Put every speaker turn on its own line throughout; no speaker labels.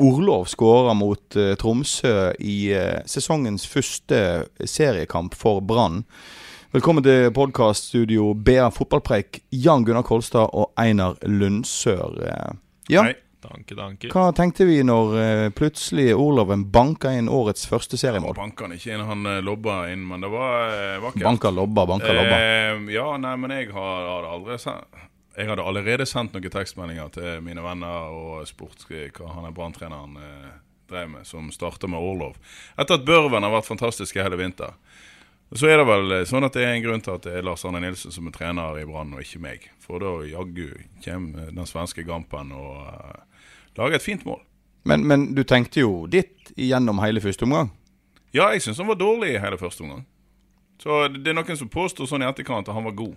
Orlov skårer mot uh, Tromsø i uh, sesongens første seriekamp for Brann. Velkommen til podkaststudio BA Fotballpreik, Jan Gunnar Kolstad og Einar Lundsør. Eh, Ja,
Hei. Danke, danke.
hva tenkte vi når uh, plutselig Orloven banka inn årets første seriemål?
Banka han ikke inn, han lobba inn, men det var vakkert.
Banka lobba, banka lobba.
Ja, nei, men jeg har, har aldri sendt Jeg hadde allerede sendt noen tekstmeldinger til mine venner og spurt hva han er branntreneren eh, drev med, som starta med Orlov. Etter at Børven har vært fantastisk i hele vinter. Så er det vel eh, sånn at det er en grunn til at det er Lars Arne Nilsen som er trener i Brann, og ikke meg. For da jaggu kommer den svenske Gampen og uh, lager et fint mål.
Men, men du tenkte jo ditt gjennom hele første omgang.
Ja, jeg syns han var dårlig i hele første omgang. Så det er noen som påstår sånn i etterkant at han var god.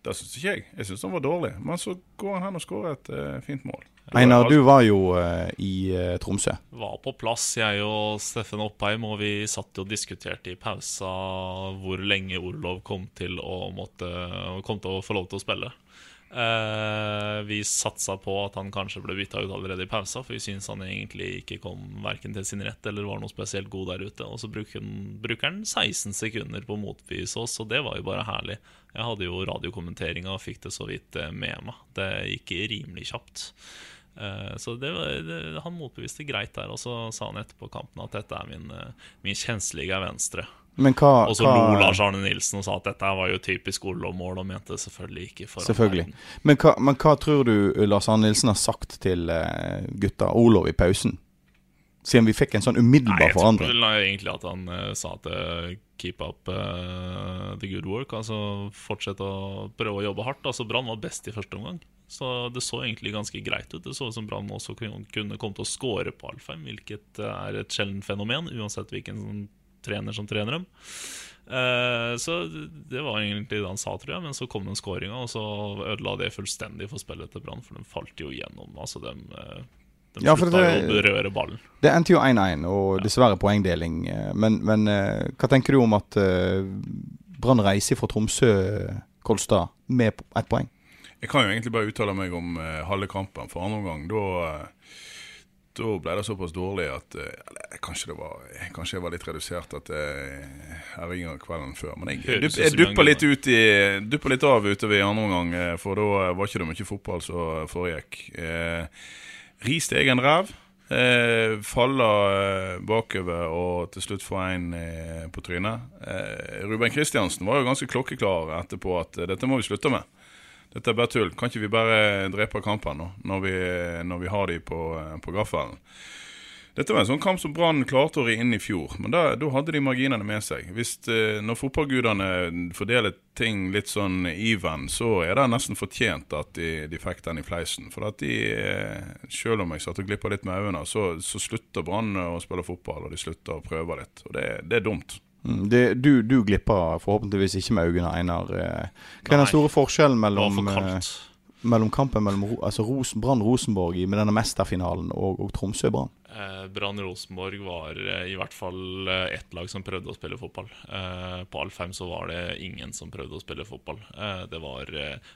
Det syns ikke jeg. Jeg syns han var dårlig. Men så går han hen og skårer et uh, fint mål.
Einar, du var jo uh, i uh, Tromsø.
var på plass, jeg og Steffen Oppheim, og vi satt og diskuterte i pausa hvor lenge Orlov kom til å, måtte, kom til å få lov til å spille. Eh, vi satsa på at han kanskje ble bytta ut allerede i pausa, for vi syns han egentlig ikke kom verken til sin rett eller var noe spesielt god der ute. Og så bruker han, bruker han 16 sekunder på å motbevise oss, og det var jo bare herlig. Jeg hadde jo radiokommenteringa og fikk det så vidt eh, med meg. Det gikk rimelig kjapt. Uh, Så det, var- det, han motbeviste greit der, og så sa han etterpå kampen at dette er min, min kjenslige venstre.
Men hva,
Og så lo Lars Arne Nilsen og sa at dette var jo typisk Orlov-mål, og mente selvfølgelig ikke for
Selvfølgelig. Men hva, men hva tror du Lars Arne Nilsen har sagt til eh, gutta Olov i pausen? Siden vi fikk en sånn umiddelbar
Nei,
umiddelbar
jeg tror egentlig at han uh, sa at uh, keep up uh, the good work. Altså fortsett å prøve å jobbe hardt. Altså Brann var best i første omgang. Så det så egentlig ganske greit ut. Det så ut som Brann også kunne komme til å score på Alfheim, hvilket eh, er et sjeldent fenomen, uansett hvilken sånn trener som trener dem. Eh, så det var egentlig det han sa, tror jeg. Men så kom den skåringa, og så ødela det fullstendig for spillet til Brann. For de falt jo gjennom. Altså, de, eh, de
Ja, for
slutta
det-
jo å berøre ballen.
Det endte jo 1-1, og dessverre poengdeling. eh, Men, men hva tenker du om at Brann reiser fra Tromsø, Kolstad, med ett poeng?
Jeg kan jo egentlig bare uttale meg om uh, halve kampen. For andre omgang, da da ble det såpass dårlig at eh, eller, kanskje, det var, kanskje jeg var litt redusert at jeg, jeg ringer kvelden før. Men jeg, jeg,
jeg
duppa litt, ut i, duppa litt av utover i andre omgang, eh, for da var ikke det mye fotball som foregikk. Eh, ris til egen ræv. Eh, faller eh, bakover og til slutt får en eh, på trynet. Eh, Ruben Kristiansen var jo ganske klokkeklar etterpå at dette må vi slutte med. Dette er bare tull. Kan ikke vi bare drepe kampene nå, når vi, når vi har de på, eh, på gaffelen? Dette var en sånn kamp som Brann klarte å ri inn i fjor, men da, da hadde de marginene med seg. Hvis, eh, når fotballgudene fordeler ting litt sånn even, så er det nesten fortjent at de, de fikk den i fleisen. For at de, eh, selv om jeg satt og glippa litt med øynene, så, så slutter Brann å spille fotball, og de slutter å prøve litt. Og det, det er dumt.
Mm, Det, du, du glipper forhåpentligvis ikke med øynene, Einar. eh. Hva er den store forskjellen mellom, eh, mellom kampen mellom altså Ros Brann-Rosenborg i- med denne mesterfinalen og, og Tromsø-Brann?
Eh, Brann Rosenborg var eh, i hvert fall eh, ett lag som prøvde å spille fotball. Eh, på Alfheim så var det ingen som prøvde å spille fotball. Eh, det var,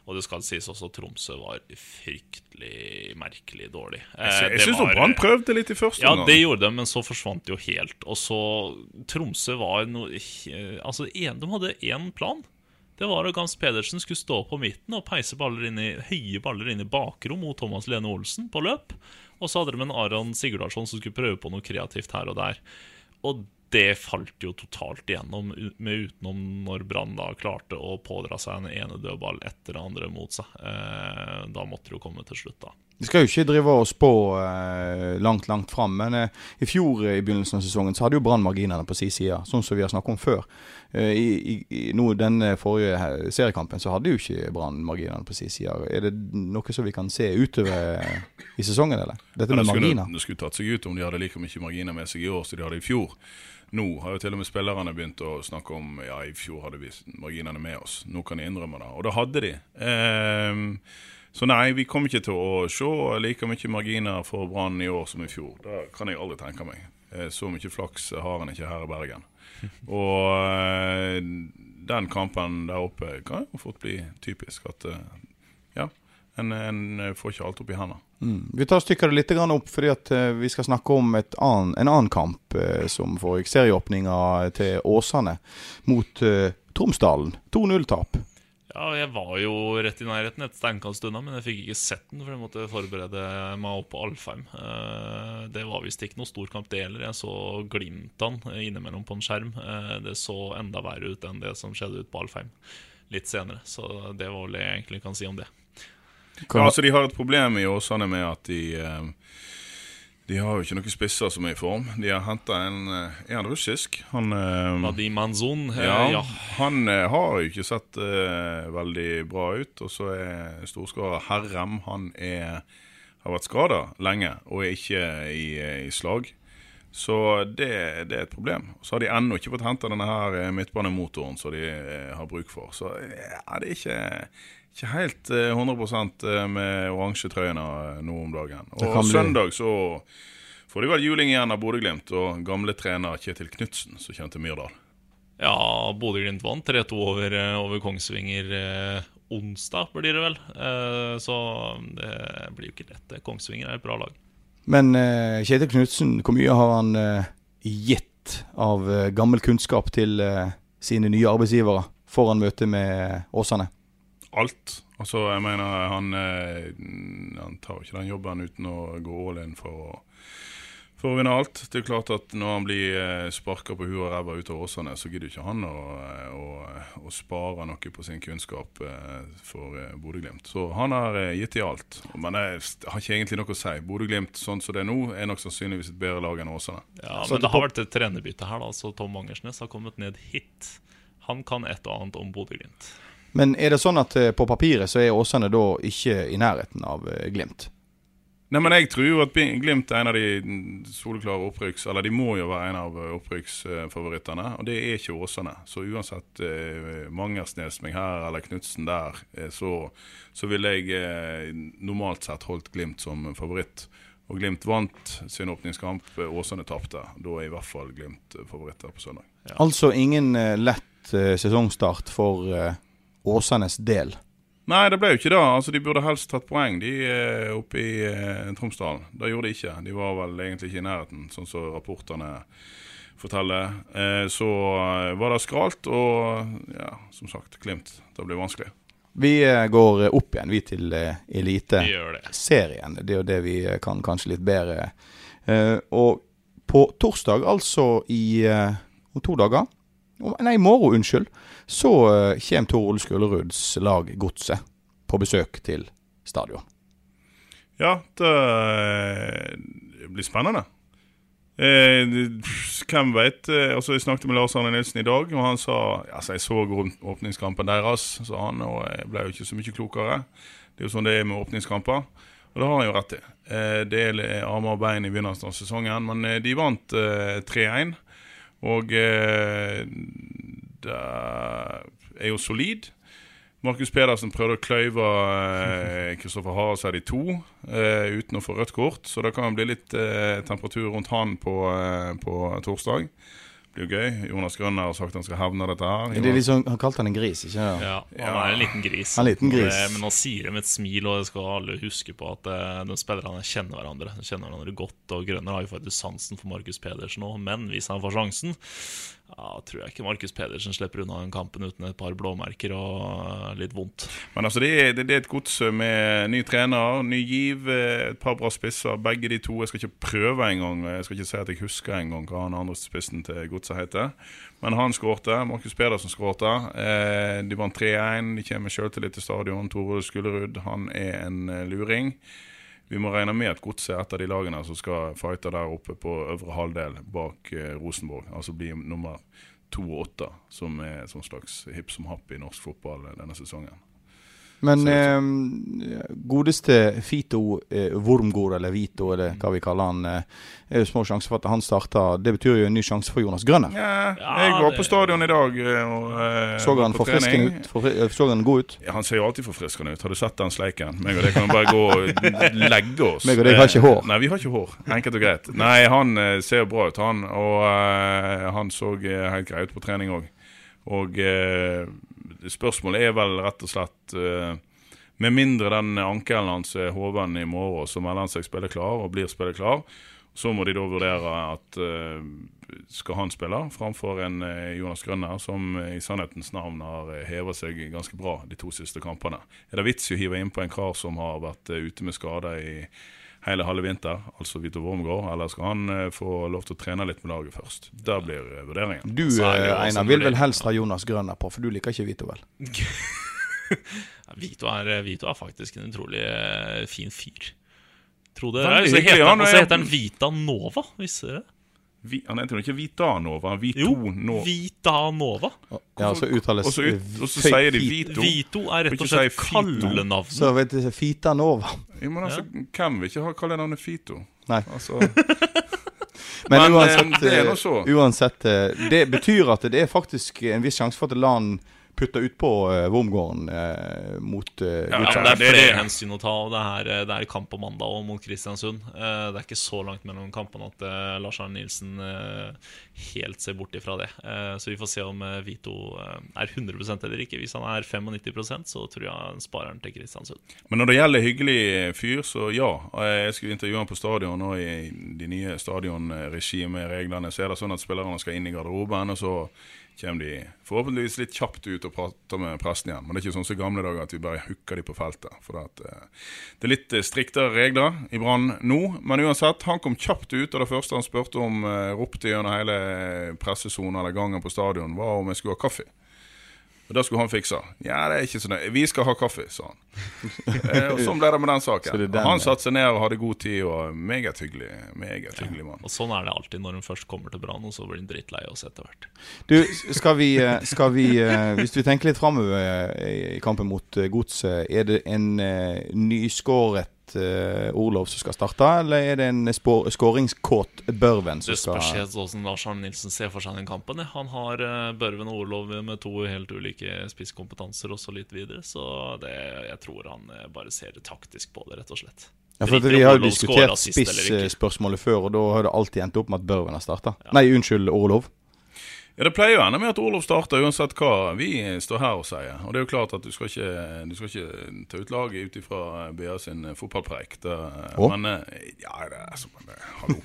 og det skal sies også Tromsø var fryktelig merkelig dårlig. Eh,
Jeg, syns Brann prøvde litt i første
Ja,
omgang.
det gjorde de, men så forsvant det jo helt. Og så Tromsø var noe Altså, de hadde én plan. Det var at Gams Pedersen skulle stå på midten og peise baller inn i, høye baller inn i bakrom mot Thomas Lene Olsen på løp. Og så hadde de en Aron Sigurdarsson som skulle prøve på noe kreativt her og der. Og det falt jo totalt igjennom, med utenom når Brann da klarte å pådra seg en ene dødball etter det andre mot seg. Eh, da måtte det jo komme til slutt, da.
Vi skal jo ikke drive og spå eh, langt, langt fram, men eh, i fjor eh, i begynnelsen av sesongen så hadde jo Brann marginene på sin side, sånn som vi har snakket om før. Eh, I, i, nå denne forrige seriekampen så hadde jo ikke Brann marginene på sin side. Er det noe som vi kan se utover eh, i sesongen, eller? Dette
Ja,
med
det, skulle,
marginer.
det skulle tatt seg ut om de hadde like mye marginer med seg i år som de hadde i fjor. Nå har jo til og med spillerne begynt å snakke om ja, i fjor hadde vi marginene med oss. Nå kan de innrømme det. Og det hadde de. Ehm, så nei, vi kommer ikke til å se like mye marginer for Brann i år som i fjor. Det kan jeg aldri tenke meg. Eh, Så mye flaks har en ikke her i Bergen. Og eh, den kampen der oppe kan jo fort bli typisk at eh, ja, en, en får ikke alt opp i hendene.
Mm. Vi tar stykker litt opp, fordi at vi skal snakke om annen, en annen kamp som foregikk serieåpninga til Åsane mot Tromsdalen. 2-0-tap.
Ja, jeg var jo rett i nærheten et steinkast unna, men jeg fikk ikke sett den, for jeg måtte forberede meg opp på Alfheim. Eh, Det var visst ikke noe stor kamp, det heller. Jeg så glimtene innimellom på en skjerm. Eh, Det så enda verre ut enn det som skjedde ute på Alfheim litt senere. Så det var vel det jeg egentlig kan si om det.
Ja, altså De har et problem i Åsane med at de eh, De har jo ikke noen spisser som er i form. De har henta en eh, Er han russisk? Han eh,
Vadim Manzon, eh,
ja,
ja.
Han eh, har jo ikke sett eh, veldig bra ut. Og så er storskårer Herrem Han er, har vært skada lenge og er ikke i, i slag. Så det, det er et problem. Så har de ennå ikke fått henta denne her eh, midtbanemotoren som de eh, har bruk for. Så eh, ja, det er ikke, ikke helt eh, 100% med oransje trøyene eh, nå om dagen. Og søndag så får de vel juling igjen av Bodø-Glimt og gamle trener Kjetil Knutsen, som kjente Myrdal.
Ja, Bodø-Glimt vant 3-2 over, eh, over Kongsvinger eh, onsdag, blir det vel. Eh, så det blir jo ikke lett. Kongsvinger er et bra lag.
Men eh, Kjetil Knutsen, hvor mye har han eh, gitt av eh, gammel kunnskap til eh, sine nye arbeidsgivere foran møtet med Åsane?
Alt. Altså, jeg mener, han, eh, han tar jo ikke den jobben uten å gå all in for å, for å vinne alt. Det er klart at når han blir eh, sparka på huet og ræva ut av Åsane, så gidder ikke han å, eh, å, å spare noe på sin kunnskap eh, for Bodø-Glimt. Så han har eh, gitt i alt. Men jeg har ikke egentlig noe å si. Bodø-Glimt sånn som det er nå, er nok sannsynligvis et bedre lag enn Åsane.
Ja, Men
det
det har vært et trenerbytte her, da. Så Tom Angersnes har kommet ned hit. Han kan et og annet om Bodø-Glimt.
Men er det sånn at eh, på papiret så er Åsane da ikke i nærheten av eh, Glimt?
Nei, men jeg tror jo at Glimt er en av de soleklare opprykks... Eller de må jo være en av eh, opprykksfavorittene, og det er ikke Åsane. Så uansett eh, Mangersnes meg her eller Knutsen der, eh, så, så ville jeg eh, normalt sett holdt Glimt som favoritt. Og Glimt vant sin åpningskamp, Åsane tapte. Da er i hvert fall Glimt favoritter på søndag.
Altså ingen eh, lett eh, sesongstart for eh, Åsanes del.
Nei, det ble jo ikke det. Altså, De burde helst tatt poeng, de eh, oppe i eh, Tromsdalen. Det gjorde de ikke. De var vel egentlig ikke i nærheten, sånn som rapportene forteller. Eh, så eh, var det skralt, og ja, som sagt, Glimt. Det blir vanskelig.
Vi eh, går opp igjen, vi til
Eliteserien. Det
er jo det vi kan kanskje litt bedre. Eh, og på torsdag, altså i om to dager Nei, i morgen, unnskyld. Så eh, kommer Tor Ole Skulleruds lag Godset på besøk til stadion.
Ja, det blir spennende. Eh, hvem vet? Eh, altså, jeg snakket med Lars Arne Nilsen i dag, og han sa altså, Jeg så åp- åpningskampen deres, sa han, og jeg ble jo ikke så mye klokere. Det er jo sånn det er med åpningskamper. Og det har han jo rett i. Eh, det er armer og bein i begynnelsen av sesongen, men eh, de vant eh, 3-1. Og eh, det er jo solid. Markus Pedersen prøvde å kløyve eh, Kristoffer Hareseid i to eh, uten å få rødt kort, så det kan bli litt eh, temperatur rundt han på, eh, på torsdag. Blir jo gøy. Jonas Grønner har sagt han skal havne dette her.
Det er sånn, han kalte han en gris, ikke sant?
Ja, han er en liten gris.
En liten gris.
Det- Men han sier det med et smil, og det skal alle huske på at eh, de spillerne kjenner hverandre. De kjenner hverandre godt, og Grønner har jo faktisk sansen for Markus Pedersen òg, men hvis han får sjansen, ja, tror jeg ikke Markus Pedersen slipper unna den kampen uten et par blåmerker og eh, litt vondt.
Men altså, det er, det, er et gods med ny trener, ny giv, eh, et par bra spisser. Begge de to. Jeg skal ikke prøve engang. Jeg skal ikke si at jeg husker engang hva han andre spissen til godset heter. Men han skårte. Markus Pedersen skårte. Eh, de vant 3-1. De kommer med selvtillit til stadion. Tore Skullerud, han er en eh, luring. Vi må regne med at Godset er et av de lagene som skal fighte der oppe på øvre halvdel bak eh, Rosenborg. Altså bli nummer to og åtte, som er sånn slags hipp som happ i norsk fotball denne sesongen.
Men eh, godeste Fito eh, Wormgård, eller Vito, eller hva vi kaller han, eh, er jo små sjanser for at han starter. Det betyr jo en ny sjanse for Jonas Grønner.
Ja, jeg var på stadion i dag eh, og eh,
Så han
på
forfriskende
trening.
ut? Forfri eh, så han god ut?
Ja, han ser jo alltid forfriskende ut. Har du sett den sleiken? Meg og deg kan bare gå og legge oss.
Meg og deg har ikke hår.
Nei, vi har ikke hår. Enkelt og greit. Nei, han eh, ser bra ut, han. Og eh, han så helt grei ut på trening òg. Og eh, spørsmålet er vel rett og slett uh, Med mindre den ankelen hans er hoven i morgen, så melder han seg spille klar og blir spille klar. Så må de da vurdere at uh, skal han spille framfor en eh, Jonas Grønner, som i sannhetens navn har hevet seg ganske bra de to siste kampene. Er det vits i å hive innpå en kar som har vært ute med skade i hele halve vinter, altså Vito Wormgård, eller skal han eh, få lov til å trene litt med laget først? Der blir eh, vurderingen.
Du
er det
eh, Einar vil vel helst ha Jonas Grønner på, for du liker ikke Vito, vel?
Vito, er, Vito er faktisk en utrolig fin fyr. Tro det. Så
hyggelig,
heter, han-
er-
så heter han Vita Nova, visste dere?
Vi, han heter jo ikke Vitanova, Nova Vito
Jo,
Nova.
Vita Nova.
Ja, så uttales
Og så ut- og så sier de Vito.
Vito er rett og slett
si
kallenavn.
Så vet du, Fita Nova.
Ja, men altså, Hvem vil ikke ha kallenavnet Fito?
Nei.
Altså,
Men,
Men, eh,
uansett,
det så.
uansett eh, Det betyr at det er faktisk en viss sjanse for at LAN putter utpå uh, Wormgården eh, mot uh,
Ja,
Ja, det er
er
flere
det.
hensyn å ta. og Det er, eh, det er kamp på mandag og mot Kristiansund. Eh, Det er ikke så langt mellom kampene at eh, Lars Arne Nilsen eh, helt ser bort ifra det. Eh, Så vi får se om eh, Vito eh, er 100 eller ikke. Hvis han er 95 så tror jeg han sparer han til Kristiansund.
Men når det gjelder hyggelig fyr, så ja. Jeg skulle intervjue han på stadion, og i de nye stadionregimereglene så er det sånn at spillerne skal inn i garderoben, og så kommer de forhåpentligvis litt kjapt ut og prater med presten igjen. Men det er ikke sånn som i gamle dager at vi bare hooker de på feltet. For at, eh, det er litt eh, striktere regler i Brann nå. Men uansett, han kom kjapt ut, og det første han spurte om, eh, ropte gjennom hele pressesonen eller gangen på stadion, var om jeg skulle ha kaffe. Og det skulle han fikse. Ja, det er ikke så nøye. Vi skal ha kaffe, sa han. Eh, og sånn ble det med den saken.
den,
Og han satte seg ned og hadde god tid, og meget hyggelig. Meget hyggelig mann.
Og sånn er det alltid når hun først kommer til Brann, og så blir hun drittlei oss etter hvert.
Du, skal vi, eh, skal vi eh, Hvis vi tenker litt framover i kampen mot Godset, er det en eh, eh, Orlov som skal starte, eller er det en skåringskåt Børven som skal
Det spørs hvordan Lars Arne Nilsen ser for seg den kampen. ja. Han har uh, Børven og Orlov med to helt ulike spisskompetanser og så litt videre. Så det, jeg tror han uh, bare ser taktisk på det, rett og slett.
Ja, for Vi har jo diskutert spissspørsmålet før, og da har det alltid endt opp med at Børven har starta. Nei, unnskyld, Orlov.
Ja, Det pleier jo enda med at Olof starter uansett hva vi står her og sier. Og det er jo klart at du skal ikke, du skal ikke ta ut laget ut ifra BA sin eh, fotballpreik.
Oh.
Men eh, Ja, det er som men, eh, Hallo.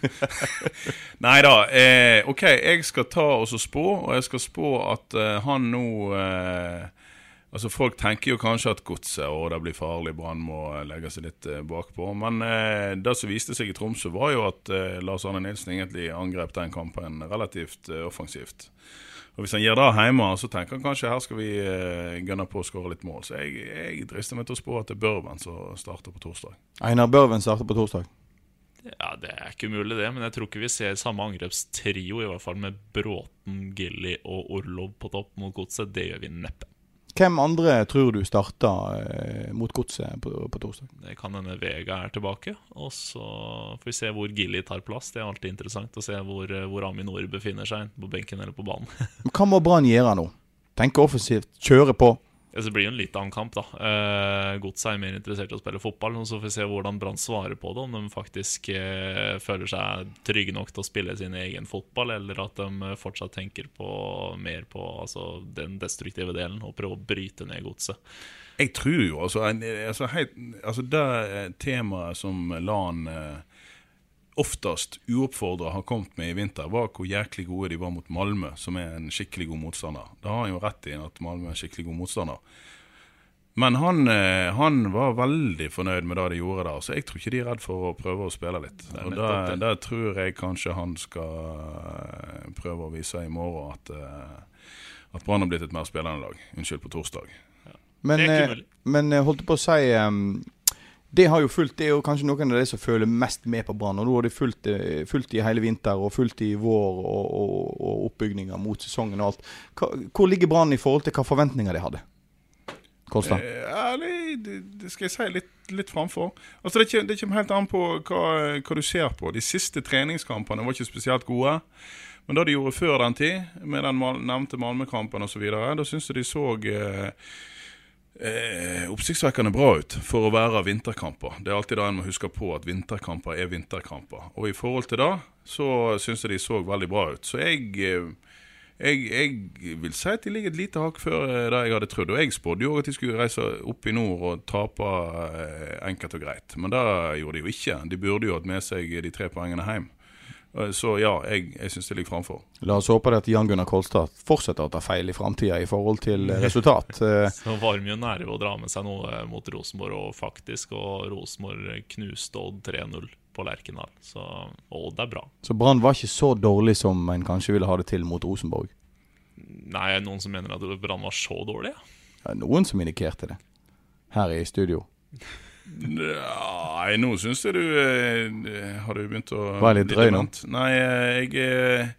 Nei da. Eh, OK, jeg skal ta og så spå, og jeg skal spå at eh, han nå eh, Altså Folk tenker jo kanskje at godset og det blir farlig, Brann må eh, legge seg litt eh, bakpå. Men eh, det som viste seg i Tromsø, var jo at eh, Lars Arne Nilsen egentlig angrep den kampen relativt eh, offensivt. Og Hvis han gjør det hjemme, så tenker han kanskje her skal vi eh, gønne på å skåre litt mål. Så jeg, jeg drister meg til å spå at det er Børven som starter på torsdag.
Einar Børven starter på torsdag.
Ja, Det er ikke umulig, det, men jeg tror ikke vi ser samme angrepstrio, i hvert fall med Bråten, Gilly og Orlov på topp mot Godset. Det gjør vi neppe.
Hvem andre tror du starter eh, mot Godset på, på torsdag?
Det kan hende Vega er tilbake. Og så får vi se hvor Gilly tar plass. Det er alltid interessant å se hvor, hvor Aminor befinner seg, enten på benken eller på banen.
Hva må Brann gjøre nå? Tenke offensivt, kjøre på.
Ja, så det blir jo en litt annen kamp, da. Eh, Godset er mer interessert i å spille fotball. Så får vi se hvordan Brann svarer på det. Om de faktisk eh, føler seg trygge nok til å spille sin egen fotball, eller at de fortsatt tenker på mer på altså, den destruktive delen og prøver å bryte ned Godset.
Jeg tror jo altså, en- altså, helt, altså Det temaet som LAN eh, oftest uoppfordra har kommet med i vinter, var hvor jæklig gode de var mot Malmö, som er en skikkelig god motstander. Da har han jo rett i at Malmö er en skikkelig god motstander. Men han, eh, han var veldig fornøyd med det de gjorde der, så jeg tror ikke de er redd for å prøve å spille litt. Og det tror jeg kanskje han skal eh, prøve å vise i morgen, at, eh, at Brann har blitt et mer spillende lag. Unnskyld, på torsdag.
Men,
umulig.
men eh, holdt på å si Det har jo fulgt, det er jo kanskje noen av de som føler mest med på Brann. og Nå har de fulgt, eh, fulgt i hele vinter og fulgt i vår og, og, og oppbygninger mot sesongen og alt. Hvor ligger Brann i forhold til hva forventninger de hadde? Kolstad?
Eh, ja, det, det, skal jeg si litt, litt framfor. Altså, det, kommer, det kommer helt an på hva, hva du ser på. De siste treningskampene var ikke spesielt gode. Men det de gjorde før den tid, med den nevnte Malmö-kampen osv., da syns jeg de så eh, eh, oppsiktsvekkende bra ut for å være vinterkamper. Det er alltid da en må huske på at vinterkamper er vinterkamper. Og i forhold til det, så syns jeg de så veldig bra ut. Så jeg eh, jeg, jeg, vil si at de ligger et lite hakk før eh, det jeg hadde trodd. Og jeg spådde jo at de skulle reise opp i nord og tape eh, enkelt og greit. Men det gjorde de jo ikke. De burde jo hatt med seg de tre poengene hjem. Eh, så ja, jeg, jeg syns det ligger framfor.
La oss håpe at Jan Gunnar Kolstad fortsetter å ta feil i framtida i forhold til resultat.
Så var de jo nære å dra med seg noe mot Rosenborg, og faktisk, og Rosenborg knuste Odd 3-0 på Lerkendal. Så Odd er bra.
Så Brann var ikke så dårlig som en kanskje ville ha det til mot Rosenborg?
Nei, noen som mener at Brann var så dårlig?
Ja, noen som indikerte det. Her i studio.
Nei, nå syns jeg du eh, Har du begynt å
Være litt drøy nå?
Nei, eh, jeg, eh,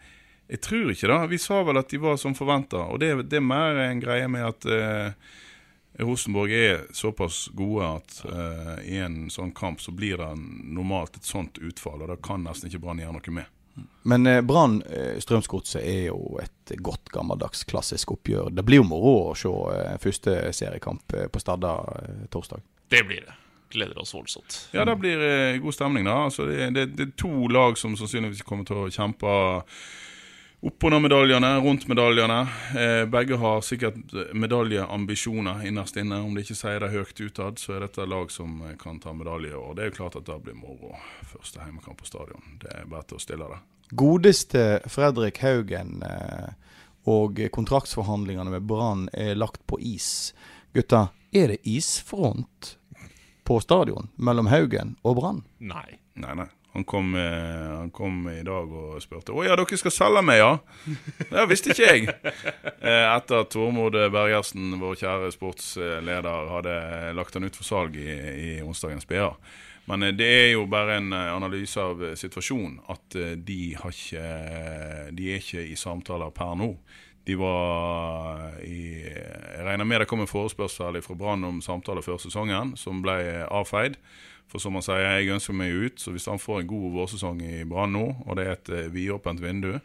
jeg tror ikke det. Vi sa vel at de var som forventa. Og det, det, er mer en greie med at eh, Rosenborg er såpass gode at uh, i en sånn kamp så blir det normalt et sånt utfall, og da kan nesten ikke Brann gjøre noe med.
Men eh, Brann eh, Strømsgodset er jo et godt gammeldags klassisk oppgjør. Det blir jo moro å se eh, første seriekamp eh, på Stadda eh, torsdag.
Det blir det. Gleder oss voldsomt.
Ja, det blir eh, god stemning, da. Altså, det, det, det, er to lag som sannsynligvis kommer til å kjempe Oppunder medaljene, rundt medaljene. Eh, begge har sikkert medaljeambisjoner innerst inne. Om de ikke sier det høyt utad, så er dette lag som eh, kan ta medalje. Og det er jo klart at det blir moro. Første heimekamp på stadion. Det er bare til å stille det.
Godeste Fredrik Haugen eh, og kontraktsforhandlingene med Brann er lagt på is. Gutta, er det isfront på stadion mellom Haugen og Brann?
Nei.
Nei, nei. Han kom, eh, han kom, i dag og spurte Å ja, dere skal selge meg, ja? Det visste ikke jeg. Eh, etter at Tormod Bergersen, vår kjære sportsleder, hadde lagt han ut for salg i, i onsdagens BA. Men eh, det er jo bare en analyse av situasjonen. At de har ikke De er ikke i samtaler per nå. De var i Jeg regner med det kom en forespørsel fra Brann om samtaler før sesongen, som ble avfeid. For som han sier, jeg ønsker meg ut, så hvis han får en god vårsesong i Brann nå, og det er et uh, vidåpent vindu,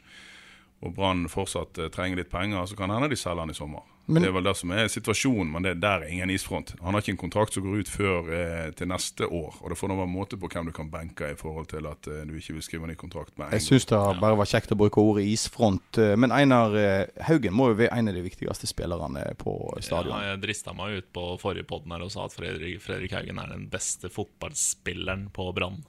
og Brann fortsatt uh, trenger litt penger, så kan hende de selger han i sommer. Men, det er vel det som er situasjonen, men det er der er ingen isfront. Han har ikke en kontrakt som går ut før eh, til neste år. Og det får nå være måte på hvem du kan benke i forhold til at eh, du ikke vil skrive ny kontrakt med. En.
Jeg syns det bare var kjekt å bruke ordet isfront. Eh, men Einar eh, Haugen må jo være en av de viktigste spillerne på stadion.
Ja, jeg drista meg ut på forrige podden og sa at Fredrik, Fredrik Haugen er den beste fotballspilleren på Brann.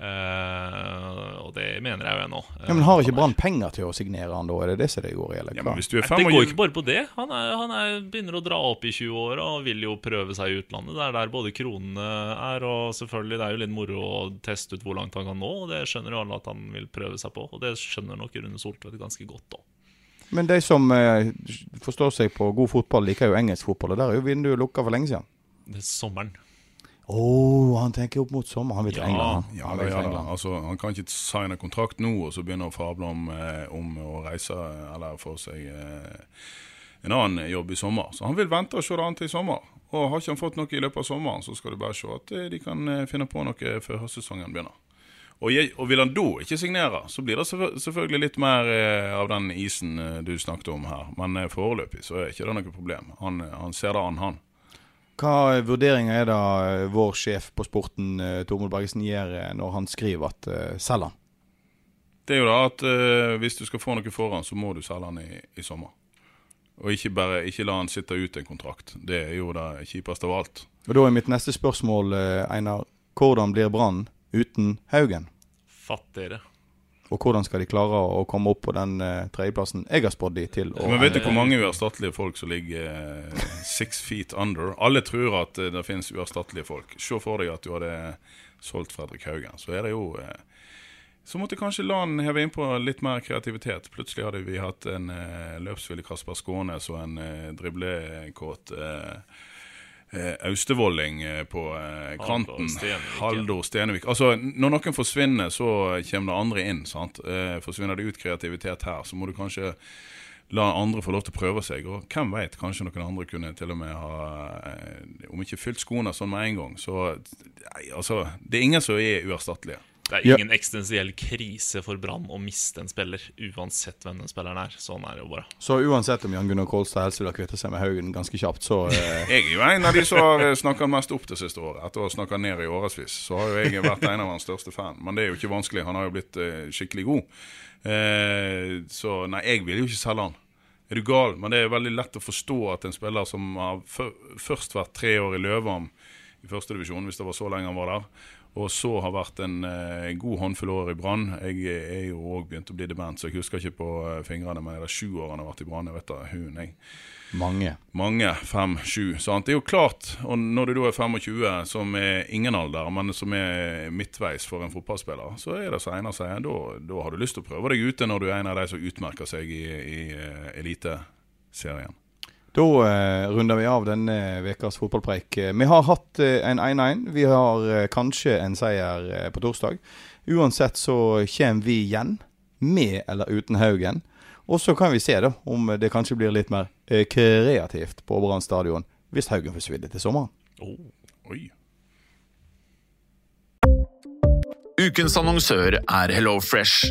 Uh, og det mener jeg jo ennå.
Ja, men Har ikke Brann penger til å signere han da? Er det det som det går i? Eller
ja, det går ikke bare på det. Han, er, han er, begynner å dra opp i 20 år og vil jo prøve seg i utlandet. Det er der både kronene er, og selvfølgelig det er jo litt moro å teste ut hvor langt han kan nå. Og det skjønner jo alle at han vil prøve seg på, og det skjønner nok Rune Soltvedt ganske godt òg.
Men de som eh, forstår seg på god fotball, liker jo engelsk fotball, og der er jo vinduet lukka for lenge siden.
Det er sommeren.
Oh, han tenker opp mot sommer. Han vil til
ja,
England.
Ja, han, ja, England. altså, han kan ikke signe kontrakt nå og så begynne å fable om, eh, om å reise eller få seg eh, en annen jobb i sommer. Så han vil vente og se det an til i sommer. Og har ikke han fått noe i løpet av sommeren, så skal du bare se at eh, de kan eh, finne på noe før høstsesongen begynner. Og, jeg, og, vil han da ikke signere, så blir det selvfølgelig litt mer eh, av den isen eh, du snakket om her. Men foreløpig så er ikke det noe problem. Han, han ser det an, han.
Hva vurderinger er det eh, vår sjef på sporten, eh, Tormod Bergesen, gjør eh, når han skriver at uh, selg han?
Det er jo da at uh, hvis du skal få noe foran, så må du selge han i, i sommer. Og ikke bare ikke la han sitte ut en kontrakt. Det er jo det kjipeste av alt.
Og Da er mitt neste spørsmål, Einar. Hvordan blir Brann uten Haugen?
Fattigere.
Og hvordan skal de klare å komme opp på den uh, tredjeplassen jeg har spådd de til?
Men Vet du hvor mange uerstattelige folk som ligger uh, six feet under? Alle tror at uh, det finnes uerstattelige folk. Se for deg at du hadde solgt Fredrik Haugen. Så er det jo Så måtte kanskje LAN heve innpå litt mer kreativitet. Plutselig hadde vi hatt en uh, løpsvillig Kasper Skånes og en uh, driblekåt eh, Austevolling eh, på eh, kanten. Haldor Stenevik. Altså, når noen forsvinner, så kommer det andre inn. sant? Eh, forsvinner det ut kreativitet her, så må du kanskje la andre få lov til å prøve seg. Og hvem veit, kanskje noen andre kunne til og med ha eh, Om ikke fylt skoene sånn med en gang, så nei, altså, Det er ingen som er uerstattelige.
Det er
Ja.
ingen eksistensiell krise for Brann å miste en spiller, uansett hvem den spilleren er. Sånn er det jo bare.
Så uansett om Jan Gunnar Kolstad helst vil ha kvittet seg med Haugen ganske kjapt, så uh...
Jeg er jo en av de som har snakka mest opp det siste året. Etter å ha snakka ned i årevis, så har jo jeg vært en av hans største fan. Men det er jo ikke vanskelig. Han har jo blitt uh, skikkelig god. Uh, så nei, jeg vil jo ikke selge han. Er du gal? Men det er veldig lett å forstå at en spiller som har først vært tre år i Løvam i førstedivisjon, hvis det var så lenge han var der, og så har vært en eh, god håndfull år i Brann. Jeg er jo òg begynt å bli dement, så jeg husker ikke på eh, fingrene, men det er sju år han har vært i Brann. Jeg vet da hun, jeg.
mange.
Mange. Fem, sju. Sant? Det er jo klart, og når du da er 25, som er ingen alder, men som er midtveis for en fotballspiller, så er det som Einar sier, da, da har du lyst til å prøve deg ute når du er en av de som utmerker seg i, i eh, Eliteserien.
Da eh, runder vi av denne ukas fotballpreik. Eh, Vi har hatt eh, en 1-1. Vi har kanskje en seier på torsdag. Uansett så kommer vi igjen, med eller uten Haugen. Og så kan vi se da om det kanskje blir litt mer kreativt på Brann stadion hvis Haugen forsvinner til sommeren.
Oi.
Ukens annonsør er HelloFresh.